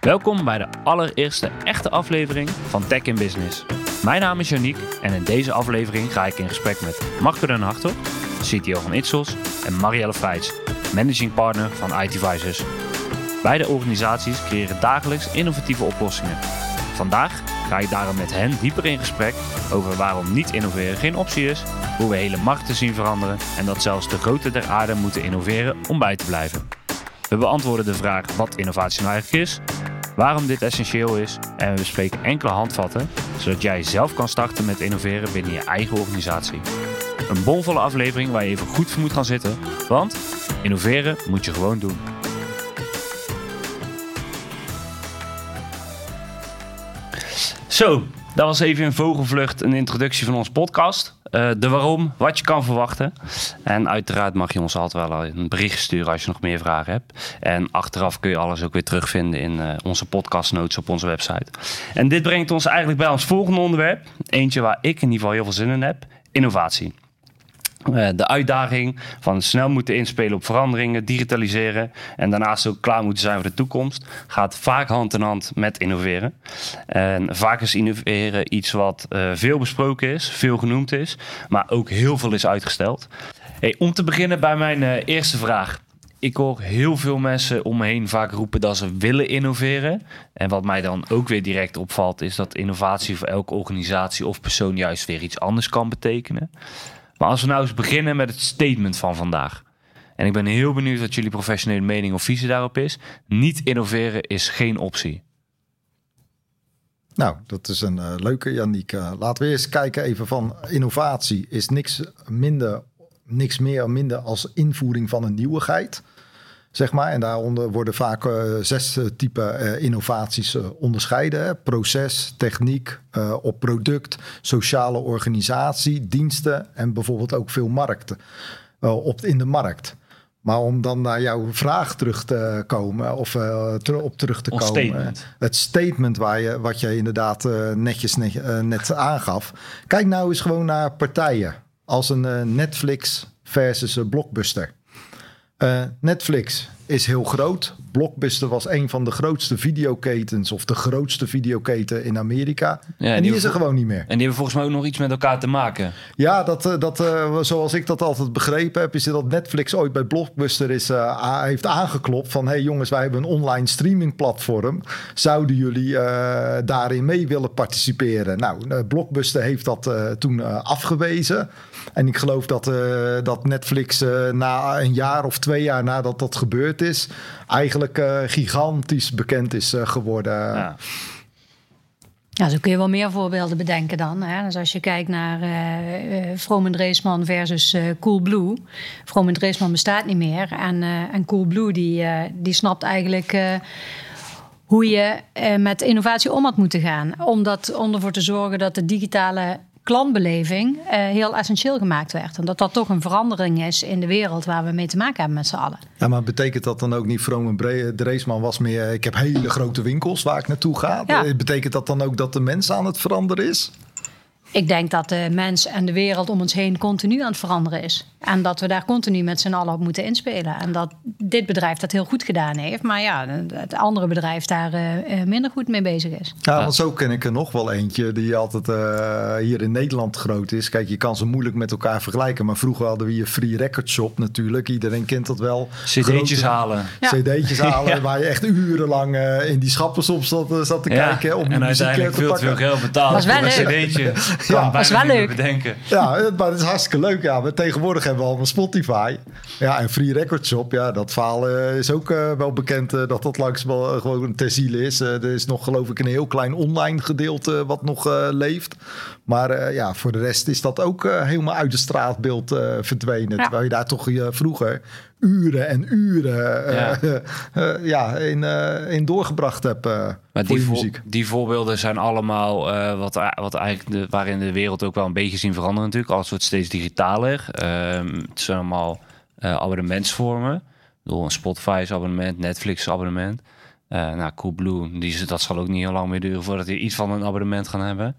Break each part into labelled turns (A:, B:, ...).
A: Welkom bij de allereerste echte aflevering van Tech in Business. Mijn naam is Janiek en in deze aflevering ga ik in gesprek met Marco den Hartog, CTO van Itsos, en Marielle Feits, managing partner van iTevisors. Beide organisaties creëren dagelijks innovatieve oplossingen. Vandaag ga ik daarom met hen dieper in gesprek over waarom niet innoveren geen optie is, hoe we hele markten zien veranderen en dat zelfs de grote der aarde moeten innoveren om bij te blijven. We beantwoorden de vraag wat innovatie nou eigenlijk is, waarom dit essentieel is en we bespreken enkele handvatten zodat jij zelf kan starten met innoveren binnen je eigen organisatie. Een bomvolle aflevering waar je even goed voor moet gaan zitten, want innoveren moet je gewoon doen. Zo, dat was even in vogelvlucht een introductie van onze podcast. Uh, de waarom, wat je kan verwachten. En uiteraard mag je ons altijd wel een bericht sturen als je nog meer vragen hebt. En achteraf kun je alles ook weer terugvinden in uh, onze podcastnotes op onze website. En dit brengt ons eigenlijk bij ons volgende onderwerp. Eentje waar ik in ieder geval heel veel zin in heb. Innovatie. Uh, de uitdaging van snel moeten inspelen op veranderingen, digitaliseren en daarnaast ook klaar moeten zijn voor de toekomst, gaat vaak hand in hand met innoveren. En vaak is innoveren iets wat uh, veel besproken is, veel genoemd is, maar ook heel veel is uitgesteld. Om te beginnen bij mijn uh, eerste vraag. Ik hoor heel veel mensen om me heen vaak roepen dat ze willen innoveren. En wat mij dan ook weer direct opvalt, is dat innovatie voor elke organisatie of persoon juist weer iets anders kan betekenen. Maar als we nou eens beginnen met het statement van vandaag. En ik ben heel benieuwd wat jullie professionele mening of visie daarop is. Niet innoveren is geen optie.
B: Nou, dat is een uh, leuke, Janiek. Uh, laten we eerst kijken even van innovatie. Is niks, minder, niks meer minder als invoering van een nieuwigheid. Zeg maar. En daaronder worden vaak uh, zes typen innovaties onderscheiden. Hè. Proces, techniek, op product, sociale organisatie, diensten en bijvoorbeeld ook veel markten op, in de markt. Maar om dan naar jouw vraag terug te komen, of uh, ter, op terug te
A: Ons
B: komen.
A: Statement.
B: Het statement waar je, wat je inderdaad uh, netjes net, uh, net aangaf. Kijk nou eens gewoon naar partijen als een Netflix versus een Blockbuster. Netflix is heel groot. Blockbuster was een van de grootste videoketens of de grootste videoketen in Amerika. Ja, en die, die is er gewoon niet meer.
A: En die hebben volgens mij ook nog iets met elkaar te maken.
B: Ja, dat, dat, uh, zoals ik dat altijd begrepen heb, is dat Netflix ooit bij Blockbuster is, uh, heeft aangeklopt van... hey jongens, wij hebben een online streaming platform. Zouden jullie uh, daarin mee willen participeren? Nou, Blockbuster heeft dat toen afgewezen. En ik geloof dat, dat Netflix na een jaar of twee jaar nadat dat gebeurd is... eigenlijk gigantisch bekend is geworden...
A: Ja.
C: Ja, zo kun je wel meer voorbeelden bedenken dan. Hè? Dus als je kijkt naar uh, uh, Vroom en Dreesman versus uh, Coolblue. Vroom en Dreesman bestaat niet meer. En, en Coolblue die, die snapt eigenlijk hoe je met innovatie om had moeten gaan. Om, dat, om ervoor te zorgen dat de digitale klantbeleling uh, heel essentieel gemaakt werd. En dat dat toch een verandering is in de wereld waar we mee te maken hebben met z'n allen.
B: Ja, maar betekent dat dan ook niet, Vroom en Dreesman was meer... ik heb hele grote winkels waar ik naartoe ga. Ja. Betekent dat dan ook dat de mens aan het veranderen is?
C: Ik denk dat de mens en de wereld om ons heen continu aan het veranderen is. En dat we daar continu met z'n allen op moeten inspelen. En dat dit bedrijf dat heel goed gedaan heeft. Maar ja, het andere bedrijf daar uh, minder goed mee bezig is.
B: Ja, want zo ken ik er nog wel eentje die altijd uh, hier in Nederland groot is. Kijk, je kan ze moeilijk met elkaar vergelijken. Maar vroeger hadden we hier Free Record Shop natuurlijk. Iedereen kent dat wel.
A: CD'tjes halen.
B: Ja. CD'tjes halen, ja. waar je echt urenlang uh, in die schappen soms zat, zat te ja. kijken. Om
A: en uiteindelijk veel te veel geld betalen voor een CD'tje.
C: Ja, dat is wel leuk.
A: Bedenken.
B: Ja, maar het is hartstikke leuk. Ja, maar tegenwoordig hebben we allemaal Spotify. Ja, en Free Record Shop. Ja, dat verhaal uh, is ook uh, wel bekend uh, dat dat langs wel gewoon ter ziele is. er is nog geloof ik een heel klein online gedeelte wat nog leeft. Maar ja, voor de rest is dat ook helemaal uit de straatbeeld verdwenen. Ja. Terwijl je daar toch vroeger uren en uren ja. Uh, uh, ja in, uh, in doorgebracht heb
A: maar
B: voor
A: die,
B: je muziek.
A: die voorbeelden zijn allemaal wat, wat eigenlijk de, waarin de wereld ook wel een beetje zien veranderen natuurlijk. Alles wordt steeds digitaler. Ehm, het zijn allemaal abonnementsvormen. Bedoel, een Spotify abonnement, Netflix abonnement. nou, Coolblue, die, dat zal ook niet heel lang meer duren voordat die iets van een abonnement gaan hebben.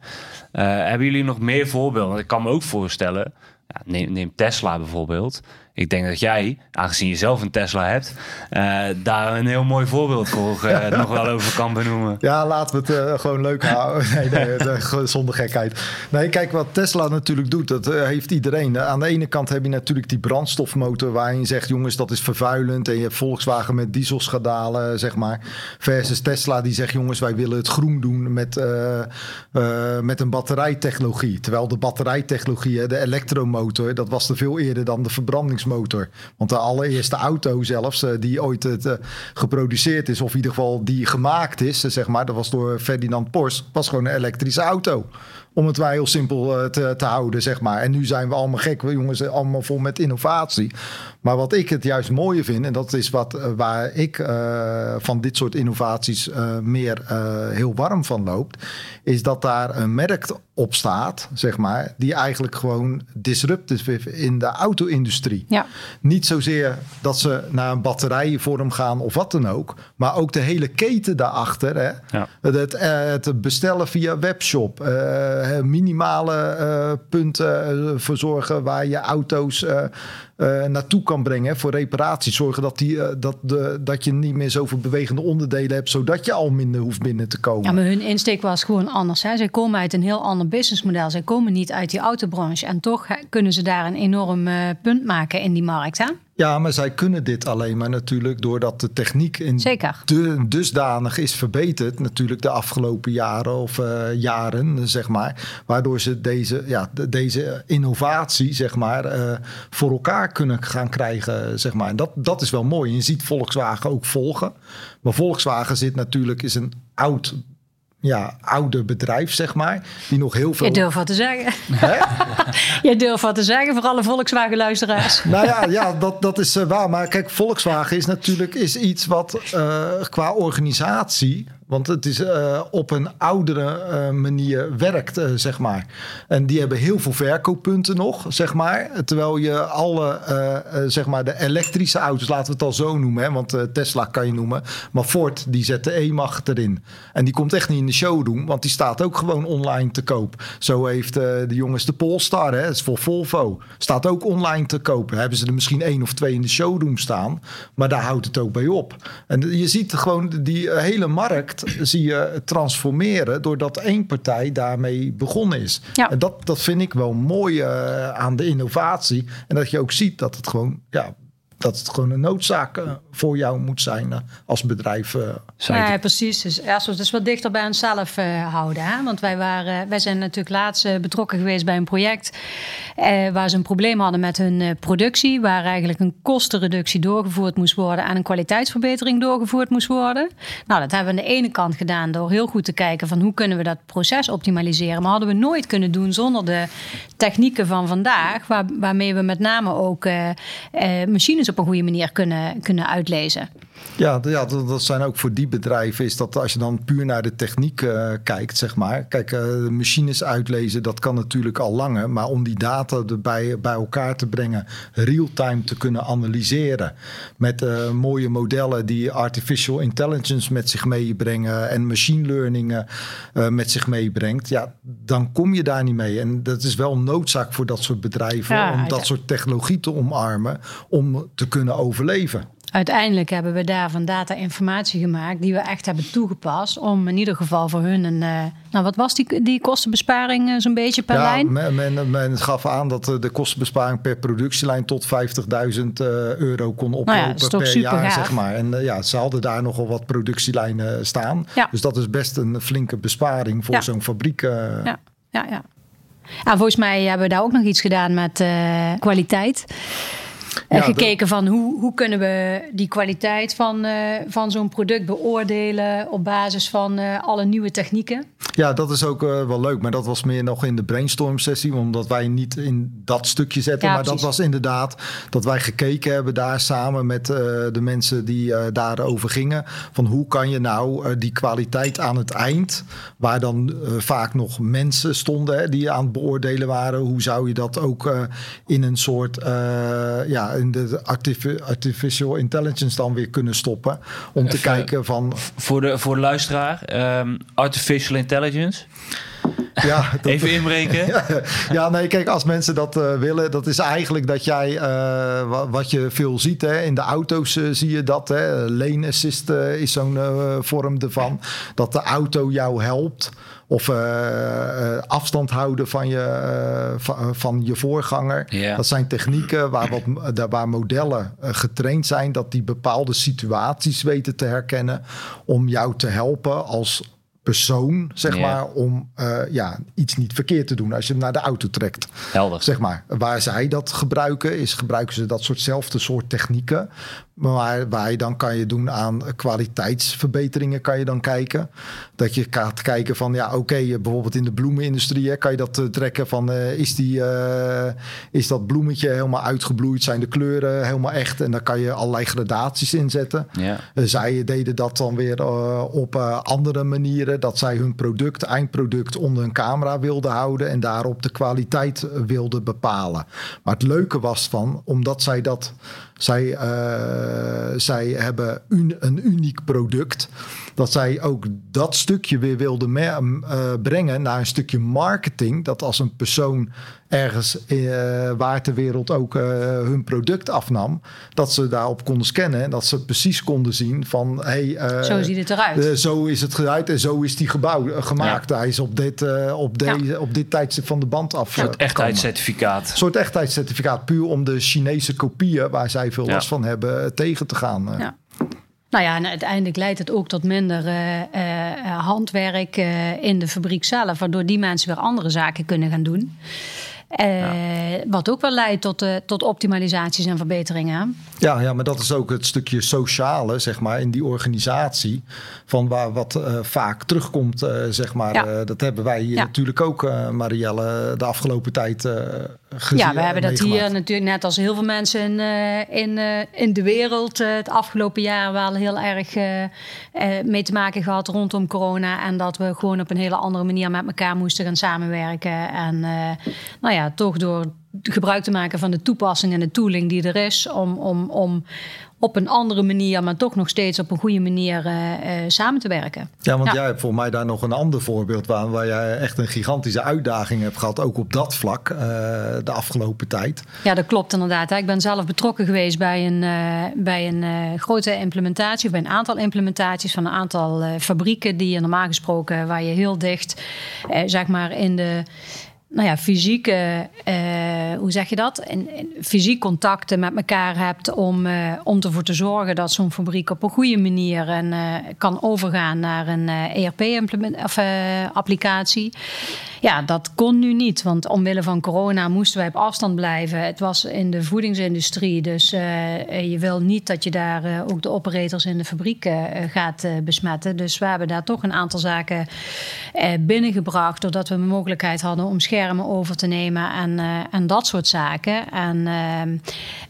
A: hebben jullie nog meer voorbeelden? Want ik kan me ook voorstellen, ja, neem, neem Tesla bijvoorbeeld ik denk dat jij, aangezien je zelf een Tesla hebt, uh, daar een heel mooi voorbeeld voor uh, nog wel over kan benoemen.
B: Ja, laten we het uh, gewoon leuk houden. Nee, nee, zonder gekheid. Nee, kijk wat Tesla natuurlijk doet. Dat heeft iedereen. Aan de ene kant heb je natuurlijk die brandstofmotor waarin je zegt, jongens, dat is vervuilend. En je hebt Volkswagen met dieselschadalen, zeg maar. Versus Tesla die zegt, jongens, wij willen het groen doen met, met een batterijtechnologie. Terwijl de batterijtechnologie, de elektromotor, dat was er veel eerder dan de verbrandingsmotor. Want de allereerste auto zelfs, eh, die ooit uh, geproduceerd is, of in ieder geval die gemaakt is, zeg maar, dat was door Ferdinand Porsche, was gewoon een elektrische auto. Om het wij heel simpel te, te, houden, zeg maar. En nu zijn we allemaal gek, we jongens, allemaal vol met innovatie. Maar wat ik het juist mooie vind, en dat is wat, waar ik van dit soort innovaties meer heel warm van loopt, is dat daar een merk op staat, zeg maar, die eigenlijk gewoon disruptief is in de auto-industrie.
C: Ja.
B: Niet zozeer dat ze naar een batterijvorm gaan of wat dan ook, maar ook de hele keten daarachter. Hè?
A: Ja.
B: Het, het, bestellen via webshop, uh, minimale uh, punten uh, verzorgen waar je auto's naartoe kan brengen voor reparatie. Zorgen dat, die, dat, de, dat je niet meer zoveel bewegende onderdelen hebt, zodat je al minder hoeft binnen te komen.
C: Ja, maar hun insteek was gewoon anders. Hè. Zij komen uit een heel ander businessmodel. Zij komen niet uit die autobranche. En toch kunnen ze daar een enorm punt maken in die markt. Hè?
B: Ja, maar zij kunnen dit alleen maar natuurlijk doordat de techniek in
C: Zeker.
B: De, dusdanig is verbeterd. Natuurlijk de afgelopen jaren of uh, jaren, zeg maar. Waardoor ze deze, ja, deze innovatie, zeg maar, uh, voor elkaar kunnen gaan krijgen, zeg maar. En dat, dat is wel mooi. Je ziet Volkswagen ook volgen. Maar Volkswagen zit natuurlijk, is een oud ja, oude bedrijf, zeg maar. Die nog heel veel.
C: Je durft wat te zeggen. Je durft wat te zeggen voor alle Volkswagen-luisteraars.
B: nou ja, ja dat, dat is uh, waar. Maar kijk, Volkswagen is natuurlijk is iets wat uh, qua organisatie want het is uh, op een oudere uh, manier werkt, uh, zeg maar. En die hebben heel veel verkooppunten nog, zeg maar. Terwijl je alle, zeg maar, de elektrische auto's, laten we het al zo noemen. Hè, want Tesla kan je noemen. Maar Ford, die zet de E-Macht erin. En die komt echt niet in de showroom, want die staat ook gewoon online te koop. Zo heeft de jongens de Polestar, hè, dat is voor Volvo. Staat ook online te kopen. Hebben ze er misschien één of twee in de showroom staan. Maar daar houdt het ook bij op. En je ziet gewoon die hele markt zie je transformeren doordat één partij daarmee begonnen is.
C: Ja.
B: En dat, dat vind ik wel mooi uh, aan de innovatie. En dat je ook ziet dat het gewoon ja, dat het gewoon een noodzaak uh, voor jou moet zijn uh, als bedrijf. Uh,
C: ja, precies. Dus ja, dus wat dichter bij onszelf houden. Hè? Want wij, waren, wij zijn natuurlijk laatst betrokken geweest bij een project waar ze een probleem hadden met hun productie. Waar eigenlijk een kostenreductie doorgevoerd moest worden en een kwaliteitsverbetering doorgevoerd moest worden. Nou, dat hebben we aan de ene kant gedaan door heel goed te kijken van hoe kunnen we dat proces optimaliseren. Maar hadden we nooit kunnen doen zonder de technieken van vandaag, waar, waarmee we met name ook machines op een goede manier kunnen, kunnen uitlezen.
B: Ja, ja dat, dat, zijn ook voor die bedrijven is dat als je dan puur naar de techniek uh, kijkt, zeg maar. Kijk, uh, de machines uitlezen, dat kan natuurlijk al langer. Maar om die data erbij bij elkaar te brengen, real-time te kunnen analyseren. Met uh, mooie modellen die artificial intelligence met zich meebrengen en machine learning met zich meebrengt. Ja, dan kom je daar niet mee. En dat is wel noodzaak voor dat soort bedrijven ja, om dat ja. soort technologie te omarmen om te kunnen overleven.
C: Uiteindelijk hebben we daarvan data-informatie gemaakt die we echt hebben toegepast om in ieder geval voor hun een. Uh, nou, wat was die, die kostenbesparing uh, zo'n beetje per
B: ja,
C: lijn?
B: Men, men, men, gaf aan dat de kostenbesparing per productielijn tot 50.000 uh, euro kon oplopen
C: nou ja,
B: per jaar,
C: gaaf.
B: zeg maar. En ja, ze hadden daar nogal wat productielijnen staan.
C: Ja.
B: Dus dat is best een flinke besparing voor zo'n fabriek.
C: Ja, ja, ja. Ja, volgens mij hebben we daar ook nog iets gedaan met kwaliteit. En ja, gekeken van hoe, hoe kunnen we die kwaliteit van, uh, van zo'n product beoordelen op basis van uh, alle nieuwe technieken.
B: Ja, dat is ook uh, wel leuk. Maar dat was meer nog in de brainstorm sessie. Omdat wij niet in dat stukje zetten.
C: Ja,
B: maar
C: precies.
B: dat was inderdaad dat wij gekeken hebben daar samen met de mensen die daarover gingen. Van hoe kan je nou die kwaliteit aan het eind. Waar dan vaak nog mensen stonden hè, die aan het beoordelen waren. Hoe zou je dat ook in een soort ja, in de artificial intelligence dan weer kunnen stoppen. Om te
A: Even
B: kijken van.
A: Voor de, voor de luisteraar, um, artificial intelligence.
B: Ja, dat-
A: Even inbreken.
B: ja, nee, kijk, als mensen dat eh, willen, dat is eigenlijk dat jij, eh, wa- wat je veel ziet, hè, in de auto's eh, zie je dat, hè, lane assist is zo'n vorm ervan, dat de auto jou helpt. Of eh, eh, afstand houden van je, eh, van, van je voorganger. Dat zijn technieken waar, wat, waar modellen getraind zijn, dat die bepaalde situaties weten te herkennen om jou te helpen als persoon, zeg maar, om ja, iets niet verkeerd te doen als je hem naar de auto trekt.
A: Helder.
B: Zeg maar, waar zij dat gebruiken, is gebruiken ze dat soortzelfde soort technieken. Maar waar je dan kan je doen aan kwaliteitsverbeteringen, kan je dan kijken. Dat je gaat kijken van, ja, oké, eh, bijvoorbeeld in de bloemenindustrie, hè, kan je dat eh, trekken van, eh, is, die, is dat bloemetje helemaal uitgebloeid? Zijn de kleuren helemaal echt? En dan kan je allerlei gradaties inzetten.
A: Ja.
B: Zij deden dat dan weer op andere manieren. Dat zij hun product, eindproduct onder een camera wilden houden. En daarop de kwaliteit wilden bepalen. Maar het leuke was van, omdat zij dat. Zij, eh, zij hebben un- een uniek product. Dat zij ook dat stukje weer wilden me- eh, brengen naar een stukje marketing. Dat als een persoon ergens eh, waar ter wereld ook eh, hun product afnam, dat ze daarop konden scannen en dat ze precies konden zien van hey, eh,
C: Zo ziet het eruit.
B: zo is het eruit en zo is die gebouw, gemaakt. Hij is op dit, eh, op, deze, op dit tijdstip van de band af.
A: Een soort echtheidscertificaat.
B: Een soort echtheidscertificaat, puur om de Chinese kopieën, waar zij veel
A: Ja.
B: last van hebben, tegen te gaan. eh.
C: Ja. Nou ja, uiteindelijk leidt het ook tot minder eh, eh, handwerk eh, in de fabriek zelf, waardoor die mensen weer andere zaken kunnen gaan doen. Eh, Wat ook wel leidt tot, eh, tot optimalisaties en verbeteringen.
B: Ja, ja, maar dat is ook het stukje sociale, zeg maar, in die organisatie. Van waar wat eh, vaak terugkomt, zeg maar.
C: Ja.
B: Dat hebben wij hier
C: Ja.
B: natuurlijk ook, Marielle, de afgelopen tijd gezien.
C: Ja, we hebben dat
B: meegemaakt.
C: hier natuurlijk net als heel veel mensen in, in, in de wereld het afgelopen jaar wel heel erg mee te maken gehad rondom corona. En dat we gewoon op een hele andere manier met elkaar moesten gaan samenwerken. En nou ja, toch door gebruik te maken van de toepassing en de tooling die er is om, om, om op een andere manier, maar toch nog steeds op een goede manier eh, eh, samen te werken.
B: Ja, want
C: Ja.
B: jij hebt volgens mij daar nog een ander voorbeeld waar, waar jij echt een gigantische uitdaging hebt gehad, ook op dat vlak, eh, de afgelopen tijd.
C: Ja, dat klopt inderdaad. Ik ben zelf betrokken geweest bij een, bij een grote implementatie, bij een aantal implementaties van een aantal fabrieken die je normaal gesproken, waar je heel dicht, zeg maar, in de nou ja, fysieke, eh, hoe zeg je dat? Fysiek contacten met elkaar hebt om, eh, om ervoor te zorgen dat zo'n fabriek op een goede manier eh, kan overgaan naar een ERP-applicatie. ja, dat kon nu niet, want omwille van corona moesten wij op afstand blijven. Het was in de voedingsindustrie, dus je wil niet dat je daar ook de operators in de fabriek gaat besmetten. Dus we hebben daar toch een aantal zaken binnengebracht, doordat we de mogelijkheid hadden om schermen over te nemen en, eh, en dat soort zaken. En, ehm,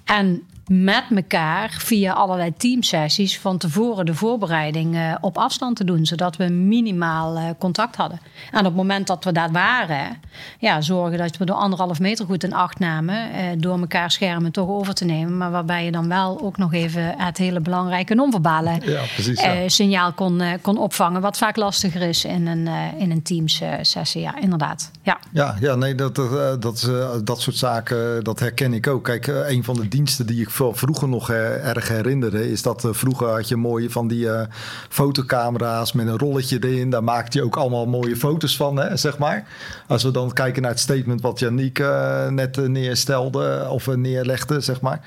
C: en met elkaar via allerlei teamsessies van tevoren de voorbereiding eh, op afstand te doen, zodat we minimaal eh, contact hadden. En op het moment dat we daar waren, ja, zorgen dat we door anderhalf meter goed in acht namen, eh, door elkaar schermen toch over te nemen, maar waarbij je dan wel ook nog even het hele belangrijke non-verbale
B: Ja,
C: signaal kon, kon opvangen, wat vaak lastiger is in een, in een teams-sessie. ja, inderdaad. Ja.
B: Ja, ja nee, dat, dat, dat, dat soort zaken, dat herken ik ook. Kijk, een van de diensten die ik vroeger nog eh, erg herinnerde, is dat eh, vroeger had je mooie van die eh, fotocamera's met een rolletje erin. Daar maakte je ook allemaal mooie foto's van, hè, zeg maar. Als we dan kijken naar het statement wat Janiek net neerstelde of neerlegde, zeg maar.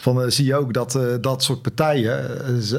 B: Van zie je ook dat dat soort partijen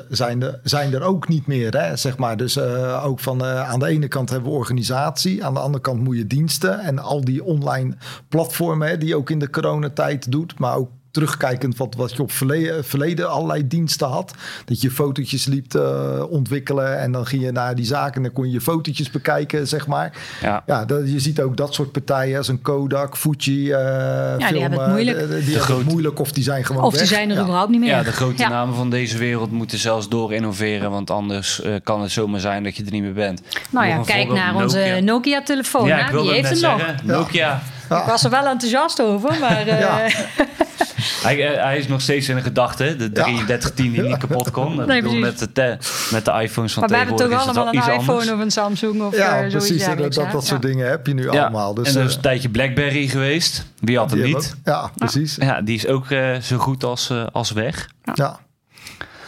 B: zijn, er, zijn er ook niet meer, hè, zeg maar. Dus ook van aan de ene kant hebben we organisatie, aan de andere kant moet je diensten en al die online platformen hè, die ook in de coronatijd doet, maar ook terugkijkend wat, wat je op verleden, verleden allerlei diensten had. Dat je fotootjes liep te ontwikkelen en dan ging je naar die zaken en dan kon je je fotootjes bekijken, zeg maar.
A: Ja.
B: Ja, dat, je ziet ook dat soort partijen als een Kodak, Fuji, eh
C: die
B: film,
C: hebben het
B: eh,
C: moeilijk.
B: de- die hebben
A: groot-
B: het moeilijk of die zijn gewoon
C: Of die zijn er
B: Ja.
C: überhaupt niet meer.
A: Ja, de grote
C: Ja.
A: namen van deze wereld moeten zelfs door innoveren, want anders eh, kan het zomaar zijn dat je er niet meer bent.
C: Nou ja, kijk naar onze
A: Nokia.
C: Nokia-telefoon.
A: Ja,
C: hè?
A: ik wilde
C: die heeft hem nog.
A: Nokia.
B: Ja.
C: Ik was er wel enthousiast over, maar eh,
B: Ja.
A: hij, eh, hij is nog steeds in de gedachte, de 3310 die niet kapot kon. Dat
C: Nee,
A: bedoel, met, de, met de iPhones van
C: Maar we hebben toch
A: tegenwoordig is het
C: allemaal een
A: iets
C: iPhone
A: anders.
C: of een Samsung of
B: Ja,
C: eh, zoiets
B: precies. En dat, dat, dat soort
C: Ja.
B: dingen heb je nu
A: Ja,
B: allemaal. Dus,
A: en er is
B: eh,
A: een tijdje Blackberry geweest. Wie had hem
B: die
A: niet?
B: hebben Ja, precies.
A: Ja, die is ook eh, zo goed als, eh, als weg.
B: Ja.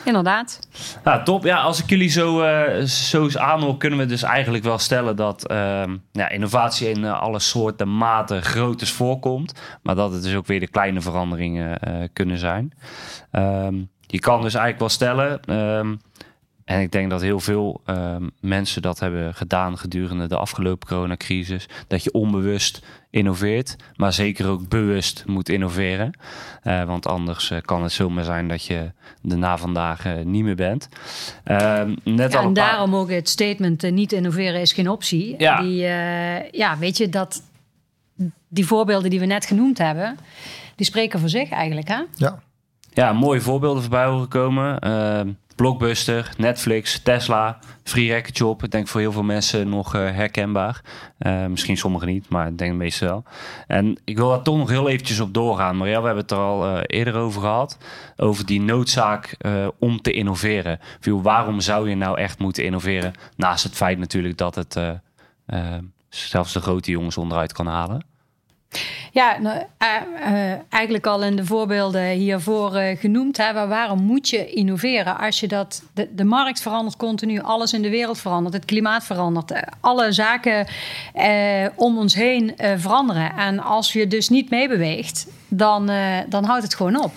C: Inderdaad.
A: Nou, top. Ja, als ik jullie zo, eh, zo eens aanhoor, kunnen we dus eigenlijk wel stellen dat ehm, ja, innovatie in eh, alle soorten, maten, groottes voorkomt. Maar dat het dus ook weer de kleine veranderingen eh, kunnen zijn. Ehm, je kan dus eigenlijk wel stellen, ehm, en ik denk dat heel veel ehm, mensen dat hebben gedaan gedurende de afgelopen coronacrisis, dat je onbewust innoveert, maar zeker ook bewust moet innoveren. Eh, want anders eh, kan het zomaar zijn dat je er na vandaag eh, niet meer bent. Ehm, net
C: Ja,
A: al
C: en
A: een paar-
C: daarom ook het statement niet innoveren is geen optie.
A: Ja.
C: Die, eh, ja, weet je, dat die voorbeelden die we net genoemd hebben, die spreken voor zich eigenlijk. Hè?
B: Ja.
A: Ja, mooie voorbeelden voorbij horen komen. Ehm, Blockbuster, Netflix, Tesla, Free Shop. Ik denk voor heel veel mensen nog eh, herkenbaar. Eh, misschien sommigen niet, maar ik denk de meeste wel. En ik wil daar toch nog heel eventjes op doorgaan. Maria, we hebben het er al eh, eerder over gehad. Over die noodzaak om te innoveren. Viel, waarom zou je nou echt moeten innoveren? Naast het feit natuurlijk dat het zelfs de grote jongens onderuit kan halen.
C: Ja, nou, eh, eh, eigenlijk al in de voorbeelden hiervoor eh, genoemd hebben. Waarom moet je innoveren als je dat. De, de markt verandert continu, alles in de wereld verandert, het klimaat verandert, alle zaken om ons heen veranderen. En als je dus niet meebeweegt, dan, dan houdt het gewoon op.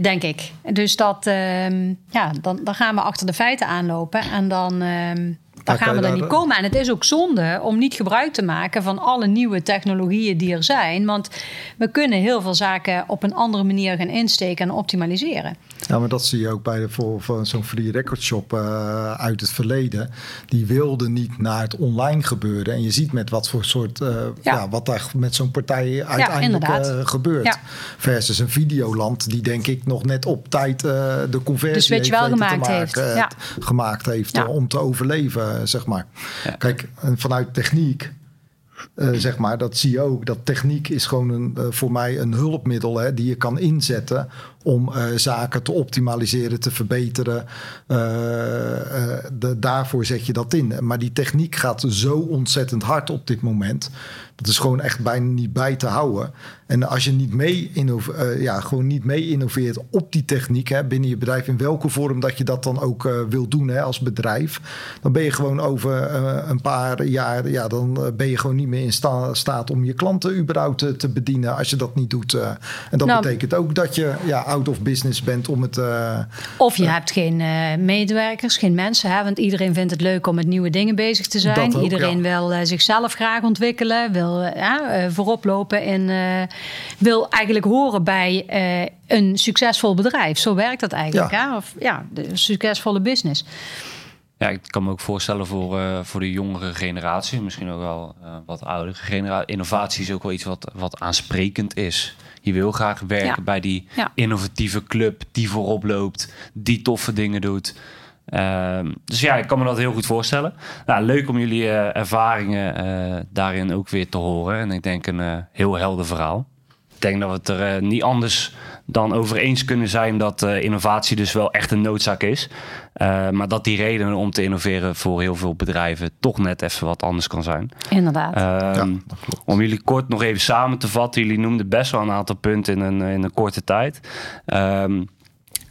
C: Denk ik. Dus dat, ehm, ja, dan, dan gaan we achter de feiten aanlopen en dan, ehm, dan gaan we er niet komen. En het is ook zonde om niet gebruik te maken van alle nieuwe technologieën die er zijn. Want we kunnen heel veel zaken op een andere manier gaan insteken en optimaliseren.
B: Ja, maar dat zie je ook bij de, voor, voor zo'n free record shop eh, uit het verleden. Die wilde niet naar het online gebeuren. En je ziet met wat voor soort, eh, ja.
C: Ja.
B: wat daar met zo'n partij uiteindelijk eh, gebeurt.
C: Ja.
B: Versus een videoland die denk ik nog net op tijd eh, de conversie
C: switch
B: heeft
C: wel gemaakt
B: maken,
C: heeft. Ja.
B: gemaakt heeft
C: Ja.
B: om te overleven, zeg maar. Kijk, en vanuit techniek eh, zeg maar, dat zie je ook. Dat techniek is gewoon een, voor mij een hulpmiddel hè, die je kan inzetten om eh, zaken te optimaliseren, te verbeteren. Eh, de, daarvoor zet je dat in. Maar die techniek gaat zo ontzettend hard op dit moment. Dat is gewoon echt bijna niet bij te houden. En als je niet mee, eh, ja, gewoon niet mee innoveert op die techniek hè, binnen je bedrijf, in welke vorm dat je dat dan ook eh, wil doen hè, als bedrijf, dan ben je gewoon over een paar jaar, ja, dan ben je gewoon niet meer in sta- staat om je klanten überhaupt te, te bedienen als je dat niet doet. en dat
C: Nou,
B: betekent ook dat je ja, out of business bent om het. eh,
C: Of je hebt geen eh, medewerkers, geen mensen. Hè? Want iedereen vindt het leuk om met nieuwe dingen bezig te zijn.
B: Ook,
C: iedereen
B: ja.
C: wil eh, zichzelf graag ontwikkelen, wil eh, ja, eh, voorop lopen en eh, wil eigenlijk horen bij eh, een succesvol bedrijf. Zo werkt dat eigenlijk.
B: Ja.
C: Hè? Of ja, de succesvolle business.
A: Ja, ik kan me ook voorstellen voor, eh, voor de jongere generatie, misschien ook wel eh, wat oudere generatie. Innovatie is ook wel iets wat, wat aansprekend is. Je wil graag werken
C: Ja.
A: bij die
C: Ja.
A: innovatieve club die voorop loopt, die toffe dingen doet. Ehm, dus ja, ik kan me dat heel goed voorstellen. Nou, leuk om jullie eh, ervaringen eh, daarin ook weer te horen. En ik denk een eh, heel helder verhaal. Ik denk dat we het er eh, niet anders dan over eens kunnen zijn dat eh, innovatie dus wel echt een noodzaak is. Eh, maar dat die reden om te innoveren voor heel veel bedrijven toch net even wat anders kan zijn.
C: Inderdaad.
A: Ehm,
B: Ja,
A: om jullie kort nog even samen te vatten. Jullie noemden best wel een aantal punten in een, in een korte tijd. Ehm,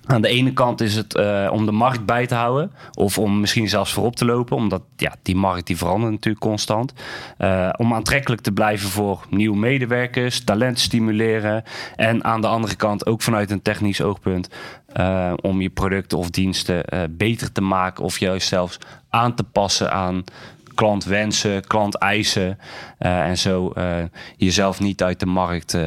A: aan de ene kant is het eh, om de markt bij te houden. Of om misschien zelfs voorop te lopen. Omdat ja, die markt die verandert natuurlijk constant. Eh, om aantrekkelijk te blijven voor nieuwe medewerkers. Talent stimuleren. En aan de andere kant ook vanuit een technisch oogpunt. eh, om je producten of diensten beter te maken. Of juist zelfs aan te passen aan klantwensen, klanteisen. en zo jezelf niet uit de markt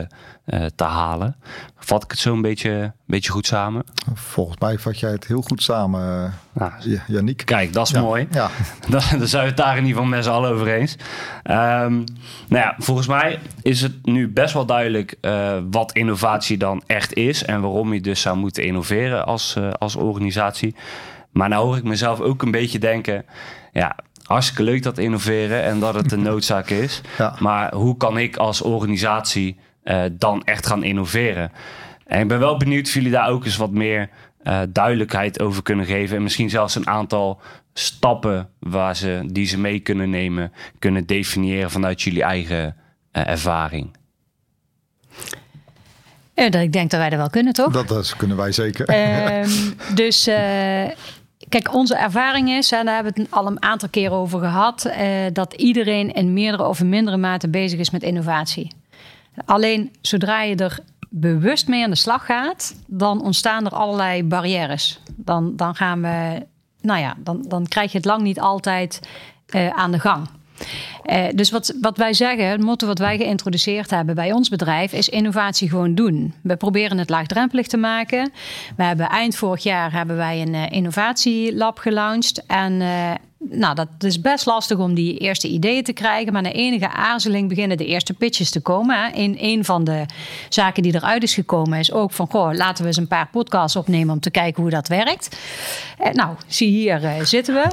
A: te halen. Vat ik het zo een beetje, beetje goed samen?
B: Volgens mij vat jij het heel goed samen, eh,
A: Nou,
B: Ja- Yannick.
A: kijk, dat is
B: Ja,
A: mooi.
B: Ja,
A: dan zijn we het daar in ieder geval met z'n allen over eens. Ehm, nou ja, volgens mij is het nu best wel duidelijk eh, wat innovatie dan echt is. En waarom je dus zou moeten innoveren als, eh, als organisatie. Maar nou hoor ik mezelf ook een beetje denken... Ja, hartstikke leuk dat innoveren en dat het een noodzaak is.
B: Ja.
A: Maar hoe kan ik als organisatie eh, dan echt gaan innoveren. En ik ben wel benieuwd of jullie daar ook eens wat meer eh, duidelijkheid over kunnen geven. En misschien zelfs een aantal stappen waar ze, die ze mee kunnen nemen, kunnen definiëren vanuit jullie eigen eh, ervaring.
C: Ja, dat, ik denk dat wij dat wel kunnen, toch?
B: Dat, dat kunnen wij zeker.
C: Ehm, dus eh, kijk, onze ervaring is, en daar hebben we het al een aantal keren over gehad, eh, dat iedereen in meerdere of in mindere mate bezig is met innovatie. Alleen zodra je er bewust mee aan de slag gaat, dan ontstaan er allerlei barrières. Dan, dan gaan we, nou ja, dan, dan krijg je het lang niet altijd eh, aan de gang. Uh, dus wat, wat wij zeggen, het motto wat wij geïntroduceerd hebben bij ons bedrijf, is innovatie gewoon doen. We proberen het laagdrempelig te maken. We hebben eind vorig jaar hebben wij een uh, innovatielab gelaunched. En nou, dat is best lastig om die eerste ideeën te krijgen. Maar na enige aarzeling beginnen de eerste pitches te komen. In een van de zaken die eruit is gekomen is ook van... Goh, laten we eens een paar podcasts opnemen om te kijken hoe dat werkt. Eh, nou, zie hier uh, zitten we.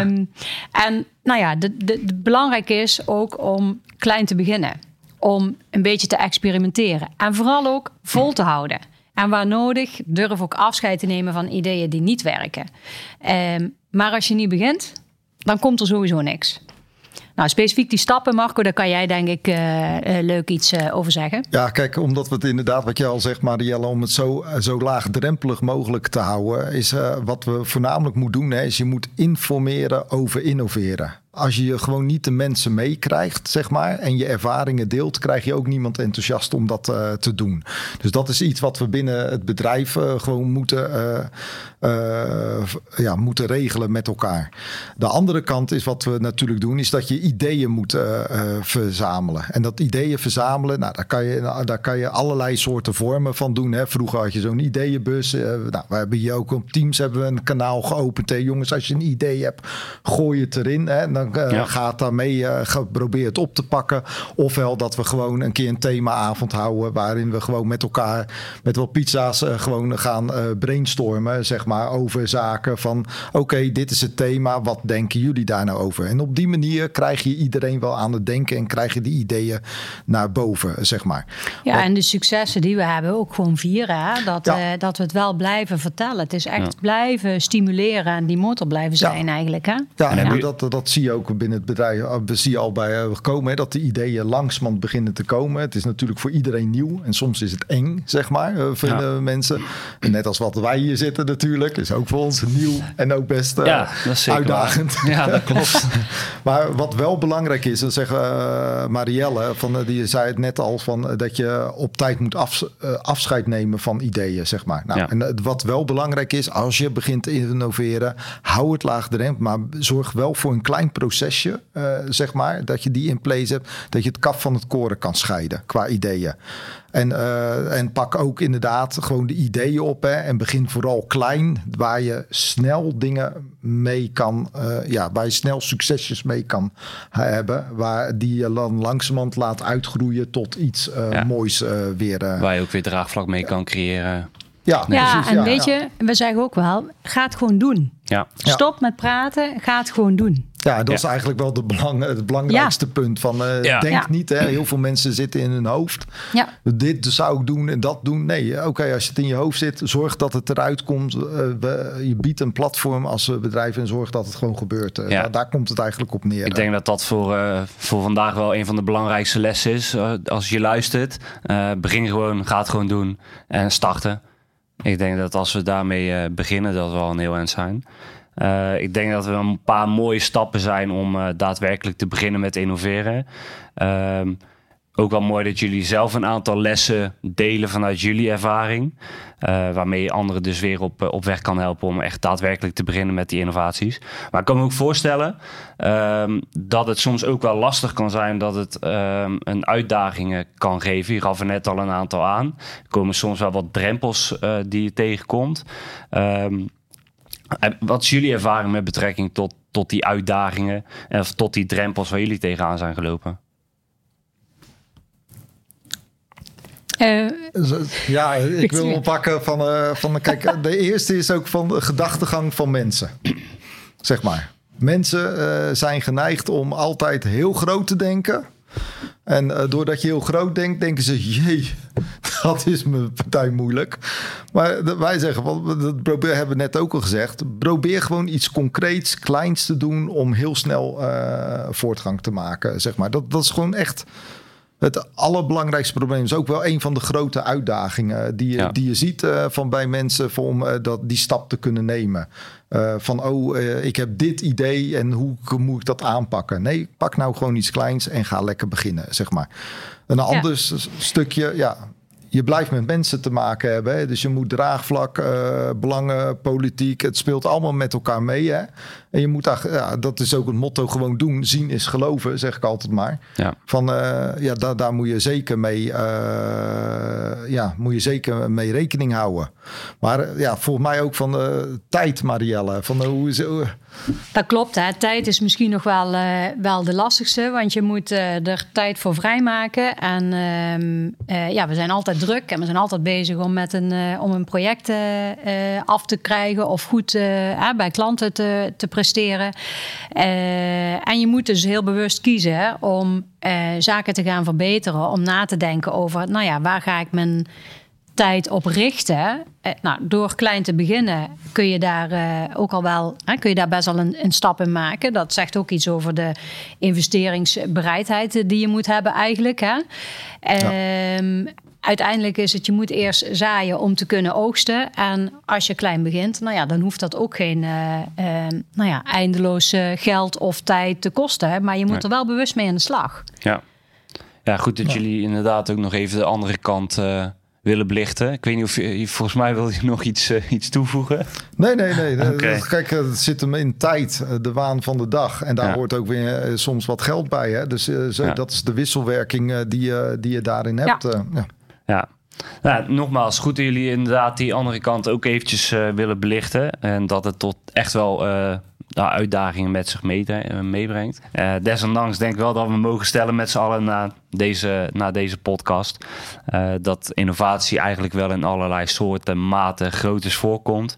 C: Um, en nou ja, de, de, belangrijk is ook om klein te beginnen. Om een beetje te experimenteren. En vooral ook vol te houden. En waar nodig, durf ook afscheid te nemen van ideeën die niet werken. Um, maar als je niet begint, dan komt er sowieso niks. Nou, specifiek die stappen, Marco, daar kan jij denk ik uh, uh, leuk iets uh, over zeggen.
B: Ja, kijk, omdat we het inderdaad, wat je al zegt, Marielle, om het zo, zo laagdrempelig mogelijk te houden, is wat we voornamelijk moeten doen, hè, is je moet informeren over innoveren. Als je gewoon niet de mensen meekrijgt, zeg maar, en je ervaringen deelt, krijg je ook niemand enthousiast om dat uh, te doen. Dus dat is iets wat we binnen het bedrijf uh, gewoon moeten, uh, ja, moeten regelen met elkaar. De andere kant is wat we natuurlijk doen, is dat je ideeën moet verzamelen. En dat ideeën verzamelen, nou, daar, kan je, daar kan je allerlei soorten vormen van doen. Hè. Vroeger had je zo'n ideeënbus. nou, we hebben hier ook op Teams hebben we een kanaal geopend. Hey, jongens, als je een idee hebt, gooi het erin. Hè. Dan uh, ja. gaat daarmee, uh, probeer het op te pakken. Ofwel dat we gewoon een keer een themaavond houden. Waarin we gewoon met elkaar, met wat pizza's, uh, gewoon gaan brainstormen. Zeg maar over zaken van: oké, okay, dit is het thema. Wat denken jullie daar nou over? En op die manier krijg je iedereen wel aan het denken. En krijg je die ideeën naar boven, zeg maar.
C: Ja, Wat, en de successen die we hebben ook gewoon vieren. Hè? Dat, ja. dat we het wel blijven vertellen. Het is echt ja. blijven stimuleren en die motor blijven zijn eigenlijk. Hè?
B: Ja, en dat, dat zie je ook binnen het bedrijf. We zien al bij uh, komen hè, dat de ideeën langzamerhand beginnen te komen. Het is natuurlijk voor iedereen nieuw en soms is het eng, zeg maar, uh, vinden ja. mensen. En net als wat wij hier zitten natuurlijk, is ook voor ons nieuw en ook best uh,
A: ja, dat is
B: uitdagend.
A: Waar. Ja, dat klopt.
B: maar wat wel belangrijk is, dat zegt Marielle, van, die zei het net al, van, dat je op tijd moet af, afscheid nemen van ideeën, zeg maar. Nou, en wat wel belangrijk is, als je begint te innoveren, hou het laagdrempelig, maar zorg wel voor een klein procesje, uh, zeg maar, dat je die in place hebt, dat je het kaf van het koren kan scheiden qua ideeën. En, uh, en pak ook inderdaad gewoon de ideeën op hè, en begin vooral klein, waar je snel dingen mee kan, uh, ja, waar je snel succesjes mee kan hebben, waar die je dan langzamerhand laat uitgroeien tot iets ja. moois weer.
A: waar je ook weer draagvlak mee kan creëren.
C: Ja, nee, ja precies, en ja, weet je, we zeggen ook wel, ga het gewoon doen.
A: Ja.
C: Stop met praten, ga het gewoon doen.
B: Ja, dat ja. is eigenlijk wel de belang, het belangrijkste ja. punt. Van, uh, ja. Denk niet, hè, heel veel mensen zitten in hun hoofd.
C: Ja.
B: Dit zou ik doen en dat doen. Nee, oké, okay, als het in je hoofd zit, zorg dat het eruit komt. Uh, we, je biedt een platform als bedrijf en zorg dat het gewoon gebeurt. Uh, daar, daar, komt het eigenlijk op neer.
A: Ik denk dat dat voor, voor vandaag wel een van de belangrijkste lessen is. als je luistert, begin gewoon, ga het gewoon doen en starten. Ik denk dat als we daarmee beginnen, dat we al een heel eind zijn. Uh, ik denk dat we een paar mooie stappen zijn om uh, daadwerkelijk te beginnen met innoveren. Uh, ook wel mooi dat jullie zelf een aantal lessen delen vanuit jullie ervaring. Uh, waarmee je anderen dus weer op, op weg kan helpen om echt daadwerkelijk te beginnen met die innovaties. Maar ik kan me ook voorstellen ehm, dat het soms ook wel lastig kan zijn dat het ehm, een uitdagingen kan geven. Je gaf er net al een aantal aan. Er komen soms wel wat drempels die je tegenkomt. Um, wat is jullie ervaring met betrekking tot, tot die uitdagingen en of tot die drempels waar jullie tegenaan zijn gelopen?
C: Uh,
B: ja, ik wil oppakken van, uh, van. Kijk, de eerste is ook van de gedachtegang van mensen. Zeg maar. Mensen uh, zijn geneigd om altijd heel groot te denken. En uh, doordat je heel groot denkt, denken ze, jee, dat is mijn partij moeilijk. Maar wij zeggen, dat probeer, hebben we net ook al gezegd, probeer gewoon iets concreets, kleins te doen om heel snel uh, voortgang te maken. Zeg maar. dat, dat is gewoon echt het allerbelangrijkste probleem is ook wel een van de grote uitdagingen die je, die je ziet uh, van bij mensen om uh, dat, die stap te kunnen nemen. Uh, van oh, ik heb dit idee en hoe moet ik dat aanpakken? Nee, pak nou gewoon iets kleins en ga lekker beginnen, zeg maar. Een ja. ander stukje, ja, je blijft met mensen te maken hebben. Hè? Dus je moet draagvlak, uh, belangen, politiek. Het speelt allemaal met elkaar mee. Hè? En je moet daar, ja, dat is ook het motto: gewoon doen. Zien is geloven, zeg ik altijd maar. Ja. Van uh, ja, daar, daar moet je zeker mee, uh, ja, moet je zeker mee rekening houden. Maar ja, volgens mij ook van tijd, Marielle. Van hoe is
C: dat klopt, hè. tijd is misschien nog wel, uh, wel de lastigste, want je moet uh, er tijd voor vrijmaken. En uh, ja, we zijn altijd druk en we zijn altijd bezig om, met een, om een project af te krijgen of goed bij klanten te, te presteren. en je moet dus heel bewust kiezen hè, om zaken te gaan verbeteren, om na te denken over, nou ja, waar ga ik mijn tijd op richten. Eh, nou, door klein te beginnen kun je daar eh, ook al wel hè, kun je daar best wel een, een, stap in maken. Dat zegt ook iets over de investeringsbereidheid die je moet hebben eigenlijk. Hè. Ehm, uiteindelijk is het, je moet eerst zaaien om te kunnen oogsten. En als je klein begint, nou ja, dan hoeft dat ook geen uh, nou ja, eindeloos geld of tijd te kosten. Hè, maar je moet er wel bewust mee aan de slag.
A: Ja, ja goed dat jullie inderdaad ook nog even de andere kant willen belichten. Ik weet niet of je, volgens mij wil je nog iets, uh, iets toevoegen.
B: Nee, nee, nee. Okay. Kijk, het zit hem in tijd, eh, de waan van de dag. En daar ja. hoort ook weer soms wat geld bij. Hè? Dus uh, zo, ja. dat is de wisselwerking die, die je daarin hebt.
A: Ja. Ja. Nou, nogmaals, goed dat jullie inderdaad die andere kant ook eventjes willen belichten. En dat het tot echt wel de uitdagingen met zich uh, meebrengt. Desondanks denk ik wel dat we mogen stellen met z'n allen na deze, na deze podcast. Dat innovatie eigenlijk wel in allerlei soorten, maten, groottes voorkomt.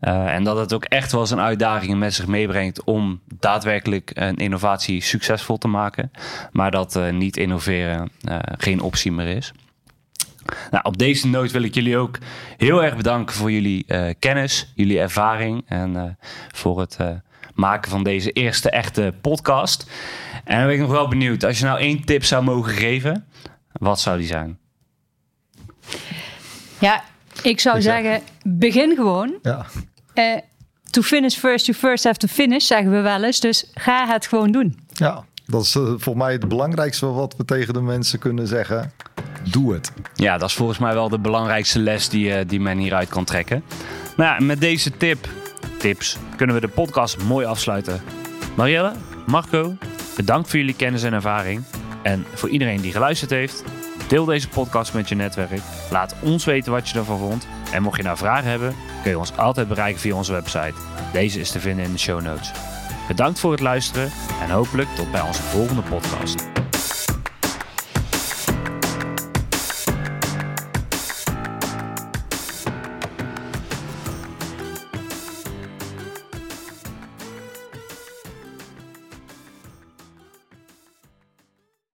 A: en dat het ook echt wel eens een uitdaging met zich meebrengt om daadwerkelijk een innovatie succesvol te maken. Maar dat niet innoveren geen optie meer is. Nou, op deze noot wil ik jullie ook heel erg bedanken voor jullie kennis, jullie ervaring en voor het maken van deze eerste echte podcast. En dan ben ik nog wel benieuwd, als je nou één tip zou mogen geven, wat zou die zijn?
C: Ja, ik zou zeggen, begin gewoon. Ja. Uh, to finish first, you first have to finish, zeggen we wel eens. Dus ga het gewoon doen.
B: Ja, dat is uh, voor mij het belangrijkste wat we tegen de mensen kunnen zeggen. Doe het.
A: Ja, dat is volgens mij wel de belangrijkste les die, uh, die men hieruit kan trekken. Nou ja, met deze tip tips kunnen we de podcast mooi afsluiten. Marielle, Marco, bedankt voor jullie kennis en ervaring. En voor iedereen die geluisterd heeft, deel deze podcast met je netwerk. Laat ons weten wat je ervan vond. En mocht je nou vragen hebben, kun je ons altijd bereiken via onze website. Deze is te vinden in de show notes. Bedankt voor het luisteren en hopelijk tot bij onze volgende podcast.